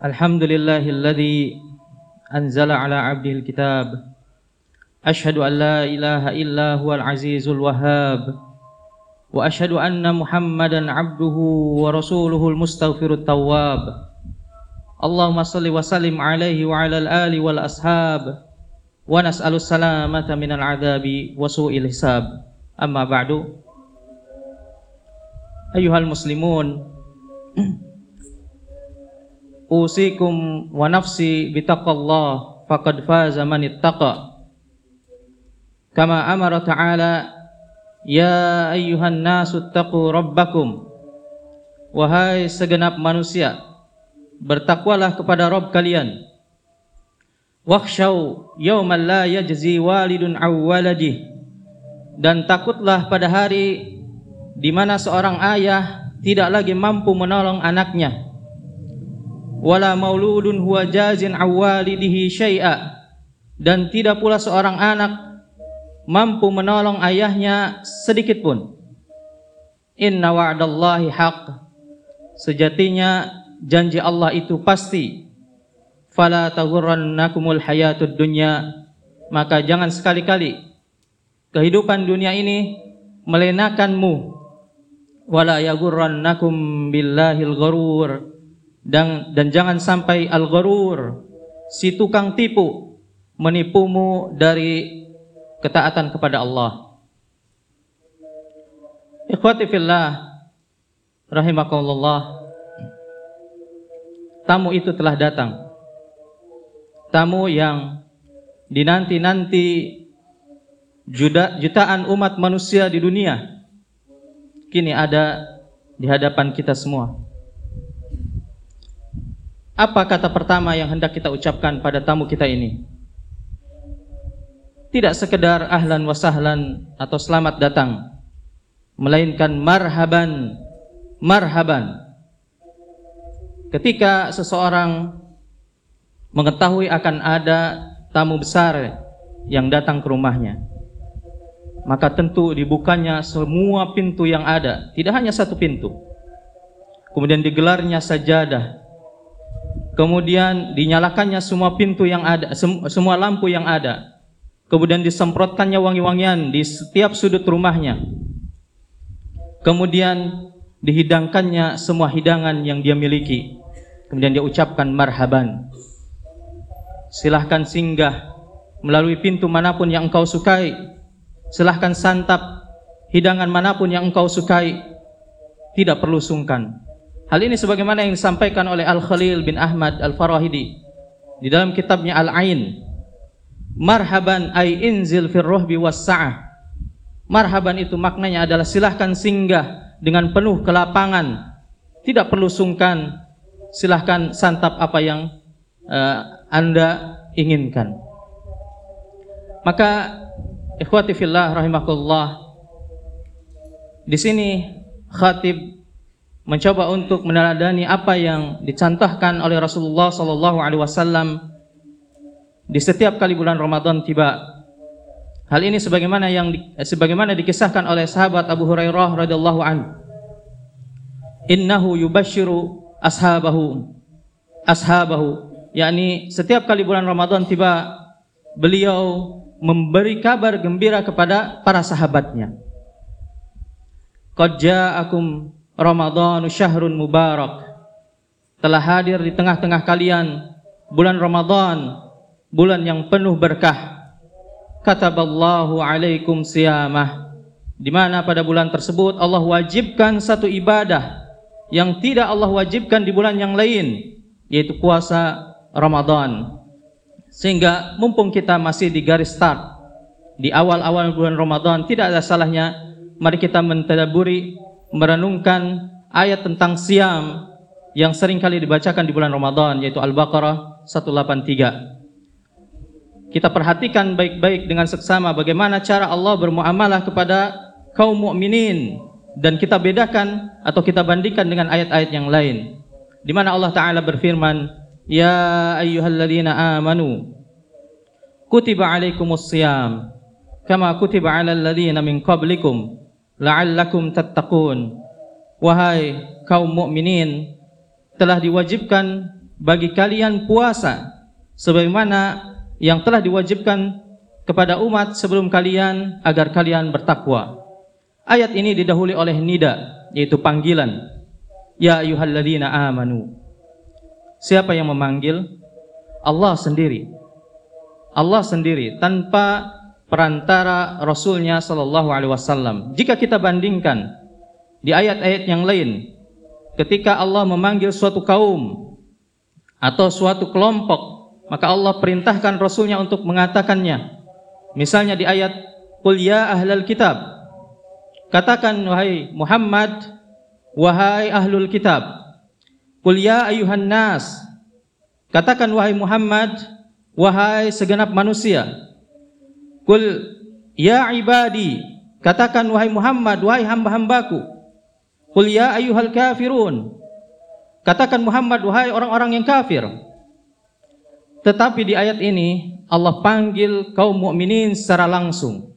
الحمد لله الذي أنزل على عبده الكتاب. أشهد أن لا إله إلا هو العزيز الوهاب. وأشهد أن محمدا عبده ورسوله المستغفر التواب. اللهم صل وسلم عليه وعلى الآل والأصحاب. ونسأل السلامة من العذاب وسوء الحساب. أما بعد. أيها المسلمون. usikum wa nafsi bitaqallah faqad faza man ittaqa. Kama amara ta'ala ya ayyuhan nasu taqu rabbakum. Wahai segenap manusia bertakwalah kepada Rabb kalian. Wakhshaw yawman la yajzi walidun aw waladih. Dan takutlah pada hari di mana seorang ayah tidak lagi mampu menolong anaknya wala mauludun huwa jazin awwalidihi syai'a. Dan tidak pula seorang anak mampu menolong ayahnya sedikit pun. Inna wa'dallahi haq sejatinya janji Allah itu pasti. Fala taghurrannakumul hayatud dunya. Maka jangan sekali-kali kehidupan dunia ini melenakanmu. Wala yaghurrannakum billahil gharur dan dan jangan sampai al-gharur si tukang tipu menipumu dari ketaatan kepada Allah. Ikhwati fillah rahimakumullah. Tamu itu telah datang. Tamu yang dinanti-nanti jutaan umat manusia di dunia kini ada di hadapan kita semua. Apa kata pertama yang hendak kita ucapkan pada tamu kita ini? Tidak sekedar ahlan wa sahlan atau selamat datang, melainkan marhaban, marhaban. Ketika seseorang mengetahui akan ada tamu besar yang datang ke rumahnya, maka tentu dibukanya semua pintu yang ada, tidak hanya satu pintu. Kemudian digelarnya sajadah Kemudian dinyalakannya semua pintu yang ada, sem semua lampu yang ada. Kemudian disemprotkannya wangi-wangian di setiap sudut rumahnya. Kemudian dihidangkannya semua hidangan yang dia miliki. Kemudian dia ucapkan marhaban. Silahkan singgah melalui pintu mana pun yang engkau sukai. Silahkan santap hidangan mana pun yang engkau sukai. Tidak perlu sungkan. Hal ini sebagaimana yang disampaikan oleh Al-Khalil bin Ahmad Al-Farahidi di dalam kitabnya Al-Ain. Marhaban ay inzil fir ruhbi was-sa'ah. Marhaban itu maknanya adalah silahkan singgah dengan penuh kelapangan. Tidak perlu sungkan. Silahkan santap apa yang uh, Anda inginkan. Maka ikhwati fillah rahimakumullah di sini khatib mencoba untuk meneladani apa yang dicontohkan oleh Rasulullah sallallahu alaihi wasallam di setiap kali bulan Ramadan tiba. Hal ini sebagaimana yang sebagaimana dikisahkan oleh sahabat Abu Hurairah radhiyallahu an. Innahu yubashiru ashabahu ashabahu yakni setiap kali bulan Ramadan tiba beliau memberi kabar gembira kepada para sahabatnya. Qad ja'akum Ramadan syahrun mubarak. Telah hadir di tengah-tengah kalian bulan Ramadan bulan yang penuh berkah. Kataballahu alaikum siyamah. Di mana pada bulan tersebut Allah wajibkan satu ibadah yang tidak Allah wajibkan di bulan yang lain yaitu puasa Ramadan. Sehingga mumpung kita masih di garis start di awal-awal bulan Ramadan tidak ada salahnya mari kita mentadaburi merenungkan ayat tentang siam yang sering kali dibacakan di bulan Ramadan yaitu Al-Baqarah 183. Kita perhatikan baik-baik dengan seksama bagaimana cara Allah bermuamalah kepada kaum mukminin dan kita bedakan atau kita bandingkan dengan ayat-ayat yang lain. Di mana Allah taala berfirman, "Ya ayyuhalladzina amanu kutiba alaikumus siyam kama kutiba alal ladzina min qablikum la'allakum tattaqun wahai kaum mukminin telah diwajibkan bagi kalian puasa sebagaimana yang telah diwajibkan kepada umat sebelum kalian agar kalian bertakwa. Ayat ini didahului oleh nida yaitu panggilan. Ya ayyuhalladzina amanu. Siapa yang memanggil? Allah sendiri. Allah sendiri tanpa perantara Rasulnya Shallallahu Alaihi Wasallam. Jika kita bandingkan di ayat-ayat yang lain, ketika Allah memanggil suatu kaum atau suatu kelompok maka Allah perintahkan Rasulnya untuk mengatakannya. Misalnya di ayat Qul ya ahlal kitab. Katakan wahai Muhammad, wahai ahlul kitab. Qul ya ayuhan nas. Katakan wahai Muhammad, wahai segenap manusia. Qul ya ibadi. Katakan wahai Muhammad, wahai hamba-hambaku. Qul ya ayuhal kafirun. Katakan Muhammad, wahai orang-orang yang kafir. Tetapi di ayat ini Allah panggil kaum mukminin secara langsung.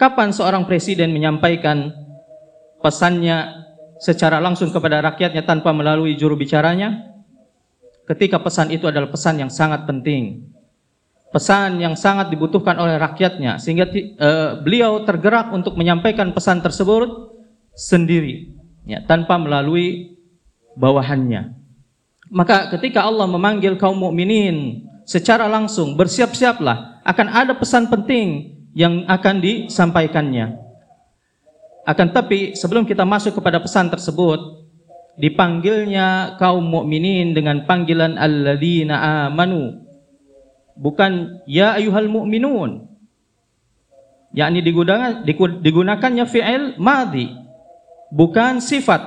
Kapan seorang presiden menyampaikan pesannya secara langsung kepada rakyatnya tanpa melalui juru bicaranya? Ketika pesan itu adalah pesan yang sangat penting. Pesan yang sangat dibutuhkan oleh rakyatnya sehingga uh, beliau tergerak untuk menyampaikan pesan tersebut sendiri ya, tanpa melalui bawahannya. Maka ketika Allah memanggil kaum mukminin secara langsung, bersiap-siaplah akan ada pesan penting yang akan disampaikannya. Akan tapi sebelum kita masuk kepada pesan tersebut, dipanggilnya kaum mukminin dengan panggilan alladzina amanu. Bukan ya ayuhal mu'minun. yakni digunakan digunakannya fi'il madhi bukan sifat.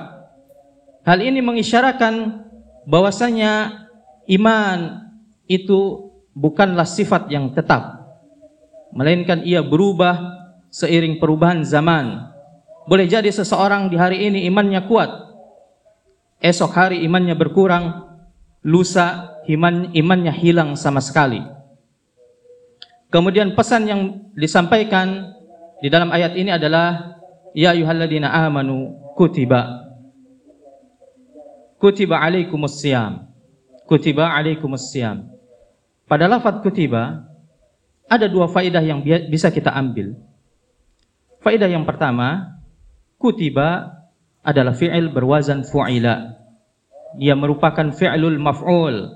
Hal ini mengisyaratkan bahwasanya iman itu bukanlah sifat yang tetap melainkan ia berubah seiring perubahan zaman boleh jadi seseorang di hari ini imannya kuat esok hari imannya berkurang lusa iman imannya hilang sama sekali kemudian pesan yang disampaikan di dalam ayat ini adalah ya ayyuhalladzina amanu kutiba kutiba alaikumus. Kutiba alaikumus. Pada lafaz kutiba ada dua faedah yang bisa kita ambil. Faedah yang pertama, kutiba adalah fi'il berwazan fu'ila. Dia merupakan fi'lul maf'ul,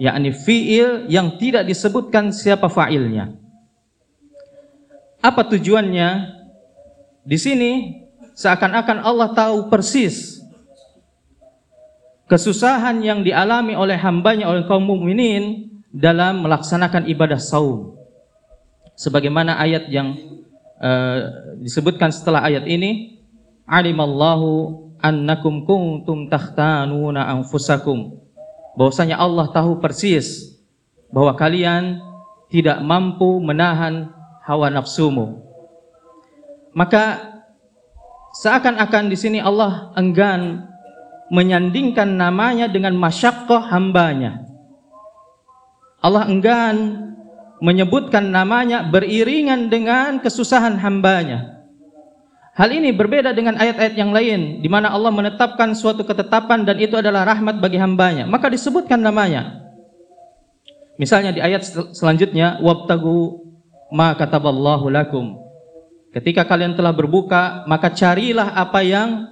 yakni fi'il yang tidak disebutkan siapa fa'ilnya. Apa tujuannya? Di sini seakan-akan Allah tahu persis kesusahan yang dialami oleh hambanya oleh kaum mukminin dalam melaksanakan ibadah saum. Sebagaimana ayat yang uh, disebutkan setelah ayat ini, alimallahu annakum kuntum takhtanuna anfusakum. Bahwasanya Allah tahu persis bahwa kalian tidak mampu menahan hawa nafsumu. Maka seakan-akan di sini Allah enggan menyandingkan namanya dengan masyakoh hambanya. Allah enggan menyebutkan namanya beriringan dengan kesusahan hambanya. Hal ini berbeda dengan ayat-ayat yang lain di mana Allah menetapkan suatu ketetapan dan itu adalah rahmat bagi hambanya. Maka disebutkan namanya. Misalnya di ayat selanjutnya wabtagu ma kataballahu lakum. Ketika kalian telah berbuka, maka carilah apa yang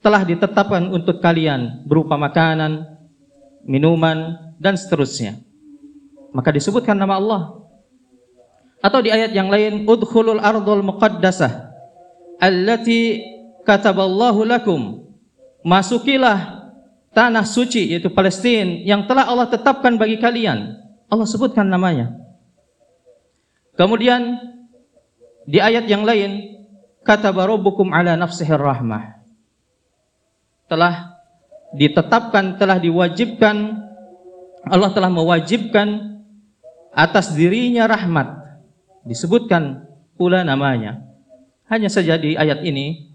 telah ditetapkan untuk kalian berupa makanan, minuman dan seterusnya. Maka disebutkan nama Allah. Atau di ayat yang lain, udkhulul ardul muqaddasah allati kataballahu lakum. Masukilah tanah suci yaitu Palestina yang telah Allah tetapkan bagi kalian. Allah sebutkan namanya. Kemudian di ayat yang lain, kata rabbukum ala nafsihir rahmah telah ditetapkan, telah diwajibkan, Allah telah mewajibkan atas dirinya rahmat. Disebutkan pula namanya. Hanya saja di ayat ini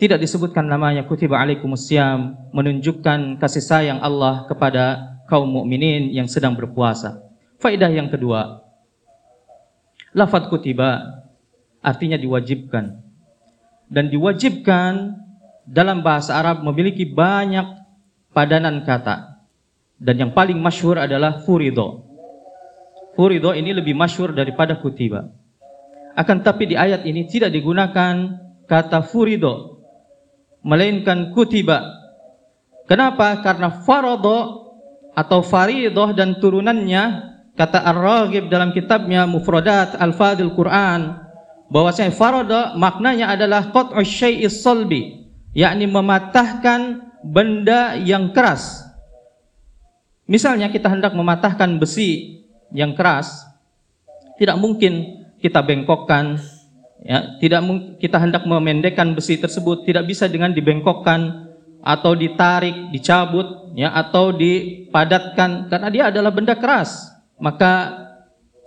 tidak disebutkan namanya kutiba alaikumusiyam menunjukkan kasih sayang Allah kepada kaum mukminin yang sedang berpuasa. Faedah yang kedua, lafaz kutiba artinya diwajibkan. Dan diwajibkan dalam bahasa Arab memiliki banyak padanan kata. dan yang paling masyhur adalah furido. Furido ini lebih masyhur daripada kutiba. Akan tapi di ayat ini tidak digunakan kata furido melainkan kutiba. Kenapa? Karena farodo atau faridoh dan turunannya kata Ar-Raghib dalam kitabnya Mufradat Al-Fadil Quran bahwasanya farodo maknanya adalah qat'u syai'is salbi yakni mematahkan benda yang keras. Misalnya kita hendak mematahkan besi yang keras, tidak mungkin kita bengkokkan, ya, tidak kita hendak memendekkan besi tersebut tidak bisa dengan dibengkokkan atau ditarik, dicabut, ya, atau dipadatkan karena dia adalah benda keras. Maka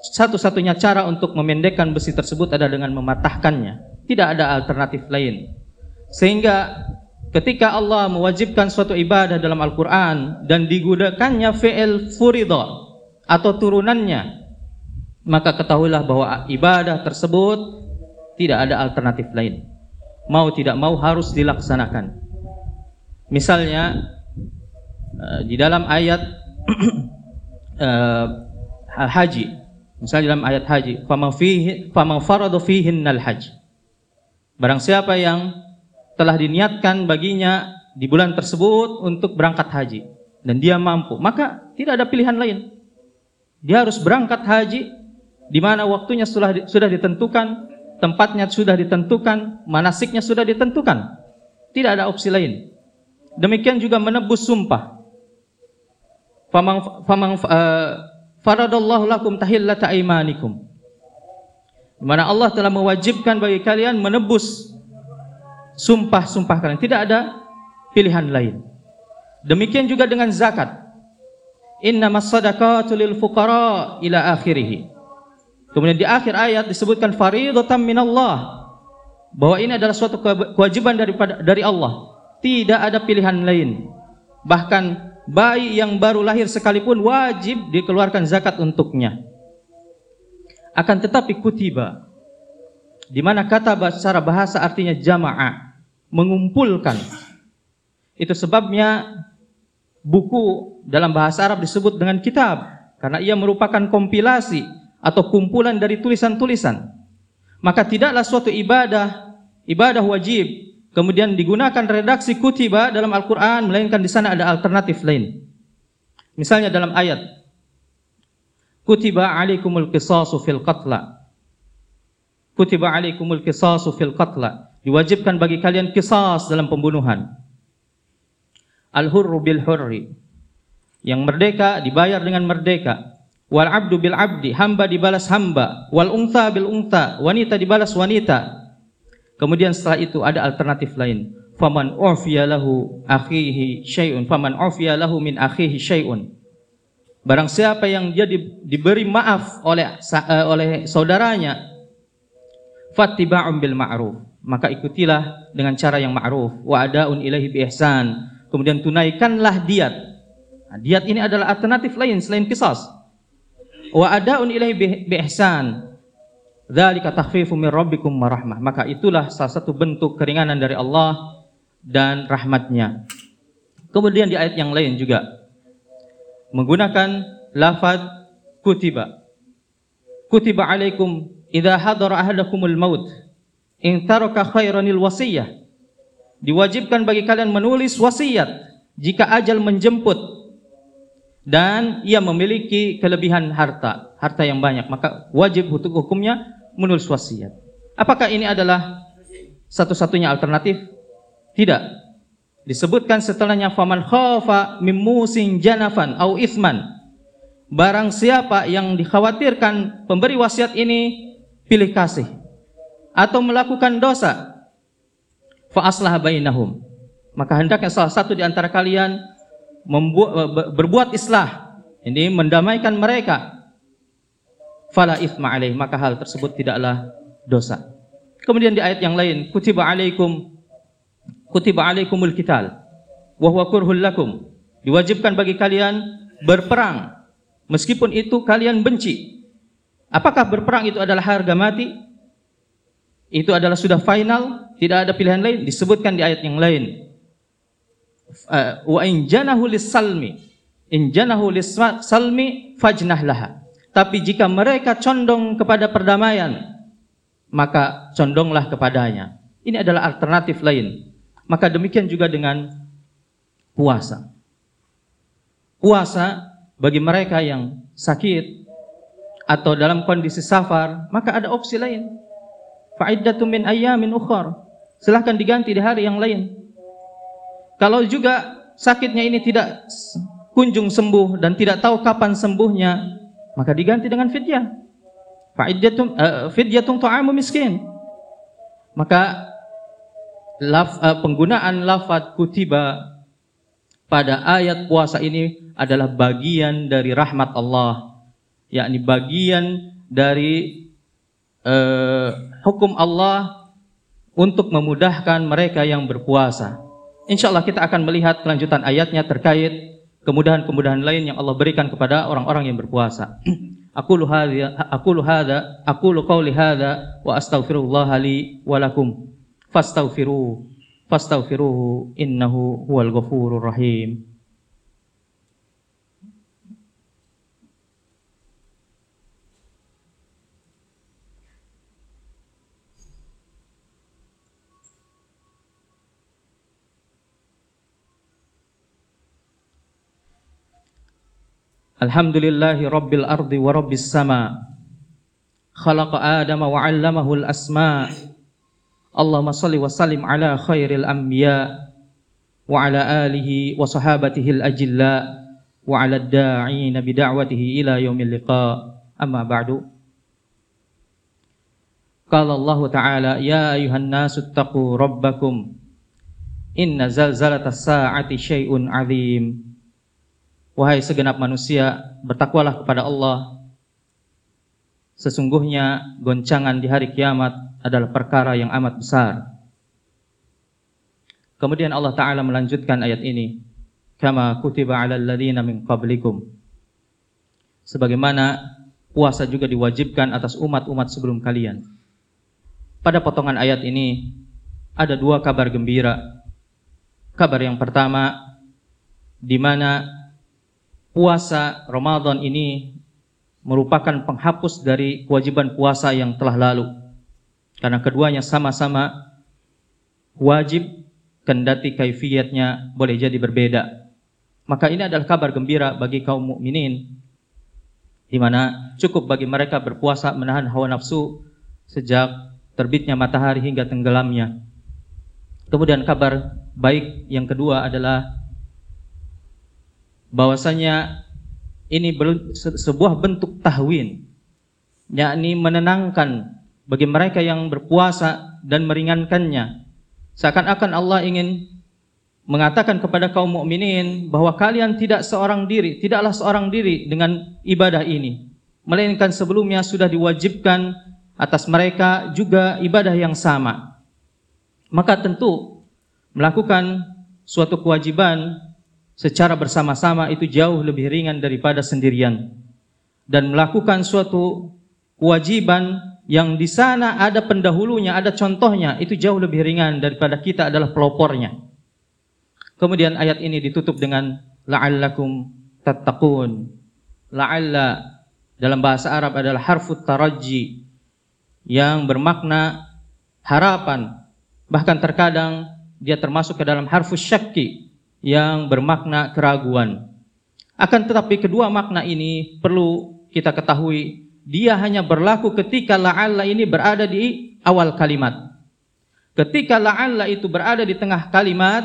satu-satunya cara untuk memendekkan besi tersebut adalah dengan mematahkannya. Tidak ada alternatif lain. Sehingga ketika Allah mewajibkan suatu ibadah dalam Al-Quran dan digunakannya fi'il furidah atau turunannya maka ketahuilah bahwa ibadah tersebut tidak ada alternatif lain. Mau tidak mau harus dilaksanakan. Misalnya eh, di dalam ayat uh, haji misalnya dalam ayat haji faman farada fihinnal hajj barang siapa yang telah diniatkan baginya di bulan tersebut untuk berangkat haji dan dia mampu, maka tidak ada pilihan lain. Dia harus berangkat haji di mana waktunya sudah sudah ditentukan, tempatnya sudah ditentukan, manasiknya sudah ditentukan. Tidak ada opsi lain. Demikian juga menebus sumpah. Famang famang uh, faradallahu lakum tahillata aimanikum. Mana Allah telah mewajibkan bagi kalian menebus sumpah-sumpah kalian. Tidak ada pilihan lain. Demikian juga dengan zakat. Innamas sadaqatu lil fuqara ila akhirih. Kemudian di akhir ayat disebutkan faridatan minallah. Bahwa ini adalah suatu kewajiban daripada dari Allah. Tidak ada pilihan lain. Bahkan bayi yang baru lahir sekalipun wajib dikeluarkan zakat untuknya. Akan tetapi kutiba di mana kata secara bahasa artinya jamaah, mengumpulkan. Itu sebabnya buku dalam bahasa Arab disebut dengan kitab karena ia merupakan kompilasi atau kumpulan dari tulisan-tulisan. Maka tidaklah suatu ibadah ibadah wajib kemudian digunakan redaksi kutiba dalam Al-Qur'an melainkan di sana ada alternatif lain. Misalnya dalam ayat Kutiba alaikumul qisasu fil qatla. Kutiba alaikumul qisasu fil qatla. Diwajibkan bagi kalian kisas dalam pembunuhan. Al hurru bil hurri. Yang merdeka dibayar dengan merdeka wal abdu bil abdi hamba dibalas hamba. Wal unta bil unta wanita dibalas wanita. Kemudian setelah itu ada alternatif lain. Faman ufiya lahu akhihi syai'un. Faman ufiya lahu min akhihi syai'un. Barang siapa yang dia diberi maaf oleh uh, oleh saudaranya fattiba'un bil ma'ruf. Maka ikutilah dengan cara yang ma'ruf. Wa adaun ilahi bi ihsan. Kemudian tunaikanlah diat. Nah, diat ini adalah alternatif lain selain kisas wa adaun ilahi bi ihsan. Dzalika takhfifu min rabbikum warahmah maka itulah salah satu bentuk keringanan dari Allah dan rahmatnya. Kemudian di ayat yang lain juga. Menggunakan lafaz kutiba. Kutiba alaikum idza hadara ahadakumul maut in taraka khairanil wasiyah. Diwajibkan bagi kalian menulis wasiat jika ajal menjemput dan ia memiliki kelebihan harta harta yang banyak. Maka wajib hukumnya menulis wasiat. Apakah ini adalah satu-satunya alternatif? Tidak. Disebutkan setelahnya faman khafa mimusin janafan au isman barang siapa yang dikhawatirkan pemberi wasiat ini pilih kasih atau melakukan dosa fa aslah bainahum. Maka hendaknya salah satu di antara kalian membuat, berbuat islah. Ini mendamaikan mereka. Fala ithma alaih. Maka hal tersebut tidaklah dosa. Kemudian di ayat yang lain kutiba alaikum kutiba alaikumul qital wa huwa kurhul lakum. Diwajibkan bagi kalian berperang. Meskipun itu kalian benci. Apakah berperang itu adalah harga mati? Itu adalah sudah final, tidak ada pilihan lain, disebutkan di ayat yang lain. Uh, wa in janahu salmi in janahu salmi fajnah laha. Tapi jika mereka condong kepada perdamaian, maka condonglah kepadanya. Ini adalah alternatif lain. Maka demikian juga dengan puasa. Puasa bagi mereka yang sakit atau dalam kondisi safar, maka ada opsi lain. Fa'iddatu min ayyamin ukhar. Silahkan diganti di hari yang lain. Kalau juga sakitnya ini tidak kunjung sembuh dan tidak tahu kapan sembuhnya, maka diganti dengan fidyah. Fa'idyatum uh, fidyatum ta'amu miskin. Maka laf, uh, penggunaan lafaz kutiba pada ayat puasa ini adalah bagian dari rahmat Allah, yakni bagian dari uh, hukum Allah untuk memudahkan mereka yang berpuasa. Insya Allah kita akan melihat kelanjutan ayatnya terkait kemudahan-kemudahan lain yang Allah berikan kepada orang-orang yang berpuasa. Aqulu hadza aqulu hadza aqulu qawli hadza wa astaghfirullah li wa lakum fastaghfiru fastaghfiruhu innahu huwal ghafurur rahim. الحمد لله رب الأرض ورب السماء. خلق آدم وعلمه الأسماء. اللهم صل وسلم على خير الأنبياء وعلى آله وصحابته الأجلاء وعلى الداعين بدعوته إلى يوم اللقاء. أما بعد. قال الله تعالى يا أيها الناس اتقوا ربكم إن زلزلة الساعة شيء عظيم. Wahai segenap manusia, bertakwalah kepada Allah. Sesungguhnya goncangan di hari kiamat adalah perkara yang amat besar. Kemudian Allah Ta'ala melanjutkan ayat ini. Kama kutiba ala alladhina min qablikum. Sebagaimana puasa juga diwajibkan atas umat-umat sebelum kalian. Pada potongan ayat ini ada dua kabar gembira. Kabar yang pertama di mana puasa Ramadan ini merupakan penghapus dari kewajiban puasa yang telah lalu. Karena keduanya sama-sama wajib kendati kaifiyatnya boleh jadi berbeda. Maka ini adalah kabar gembira bagi kaum mukminin di mana cukup bagi mereka berpuasa menahan hawa nafsu sejak terbitnya matahari hingga tenggelamnya. Kemudian kabar baik yang kedua adalah bahwasanya ini sebuah bentuk tahwin yakni menenangkan bagi mereka yang berpuasa dan meringankannya. Seakan-akan Allah ingin mengatakan kepada kaum mukminin bahwa kalian tidak seorang diri tidaklah seorang diri dengan ibadah ini. Melainkan sebelumnya sudah diwajibkan atas mereka juga ibadah yang sama. Maka tentu melakukan suatu kewajiban secara bersama-sama itu jauh lebih ringan daripada sendirian dan melakukan suatu kewajiban yang di sana ada pendahulunya, ada contohnya, itu jauh lebih ringan daripada kita adalah pelopornya. Kemudian ayat ini ditutup dengan la'allakum tattaqun. La'alla dalam bahasa Arab adalah harfut taraji yang bermakna harapan. Bahkan terkadang dia termasuk ke dalam harfus syakki yang bermakna keraguan. Akan tetapi kedua makna ini perlu kita ketahui dia hanya berlaku ketika la'alla ini berada di awal kalimat. Ketika la'alla itu berada di tengah kalimat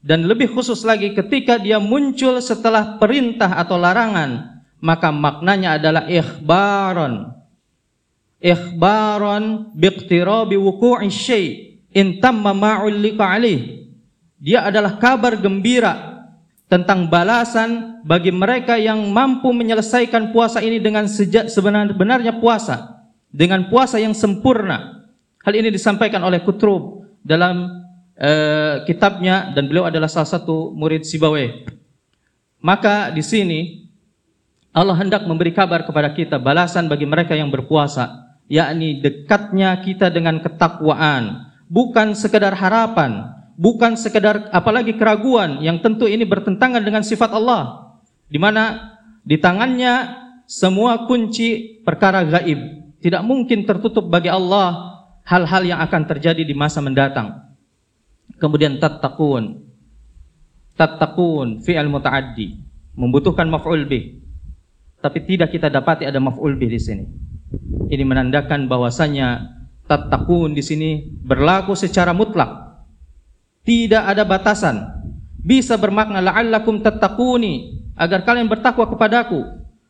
dan lebih khusus lagi ketika dia muncul setelah perintah atau larangan, maka maknanya adalah ikhbaron. Ikhbaron biqtirabi wuku'i syai' in tamma ma'ullika alih dia adalah kabar gembira tentang balasan bagi mereka yang mampu menyelesaikan puasa ini dengan sejak sebenarnya puasa dengan puasa yang sempurna. Hal ini disampaikan oleh Kutrub dalam uh, kitabnya dan beliau adalah salah satu murid Sibawe. Maka di sini Allah hendak memberi kabar kepada kita balasan bagi mereka yang berpuasa, yakni dekatnya kita dengan ketakwaan, bukan sekedar harapan, bukan sekedar apalagi keraguan yang tentu ini bertentangan dengan sifat Allah. di mana di tangannya semua kunci perkara gaib. Tidak mungkin tertutup bagi Allah hal-hal yang akan terjadi di masa mendatang. Kemudian tattaqun. Tattaqun fi'al muta'addi, membutuhkan maf'ul bih. Tapi tidak kita dapati ada maf'ul bih di sini. Ini menandakan bahwasanya tattaqun di sini berlaku secara mutlak. Tidak ada batasan. Bisa bermakna la'allakum tattaquni agar kalian bertakwa kepadaku.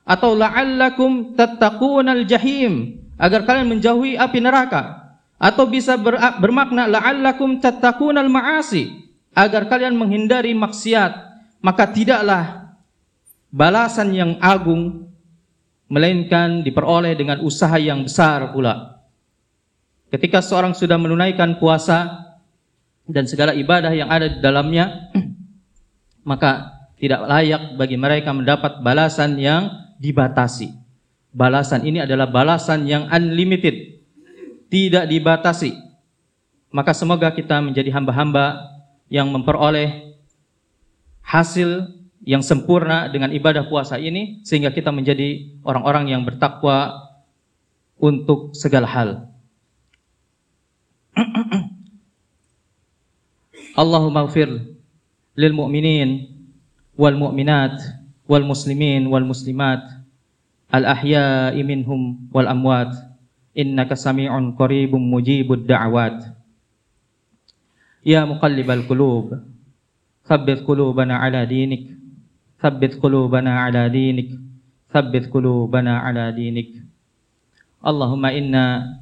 Atau la'allakum tattaqunal jahim agar kalian menjauhi api neraka. Atau bisa ber, bermakna la'allakum tattaqunal ma'asi agar kalian menghindari maksiat. Maka tidaklah balasan yang agung melainkan diperoleh dengan usaha yang besar pula. Ketika seorang sudah menunaikan puasa dan segala ibadah yang ada di dalamnya, maka tidak layak bagi mereka mendapat balasan yang dibatasi. Balasan ini adalah balasan yang unlimited, tidak dibatasi. Maka semoga kita menjadi hamba-hamba yang memperoleh hasil yang sempurna dengan ibadah puasa ini sehingga kita menjadi orang-orang yang bertakwa untuk segala hal. Allahumma gfir lil mu'minin wal mu'minat wal muslimin wal muslimat al ahya'i minhum wal amwat. Innaka sami'un qaribun mujibud da'wat ya muqallibal qulub thabbit qulubana ala dinik thabbit qulubana ala dinik thabbit qulubana ala dinik. Allahumma inna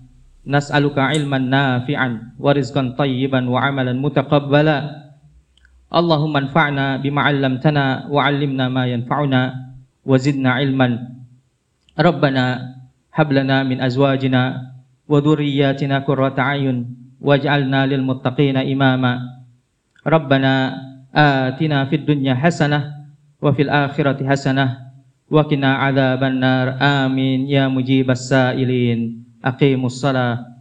نسألك علما نافعا ورزقا طيبا وعملا متقبلا. اللهم انفعنا بما علمتنا وعلمنا ما ينفعنا وزدنا علما. ربنا هب لنا من أزواجنا وذرياتنا كرة عين واجعلنا للمتقين إماما. ربنا آتنا في الدنيا حسنة وفي الآخرة حسنة وقنا عذاب النار. آمين. يا مجيب السائلين. aqimus shalah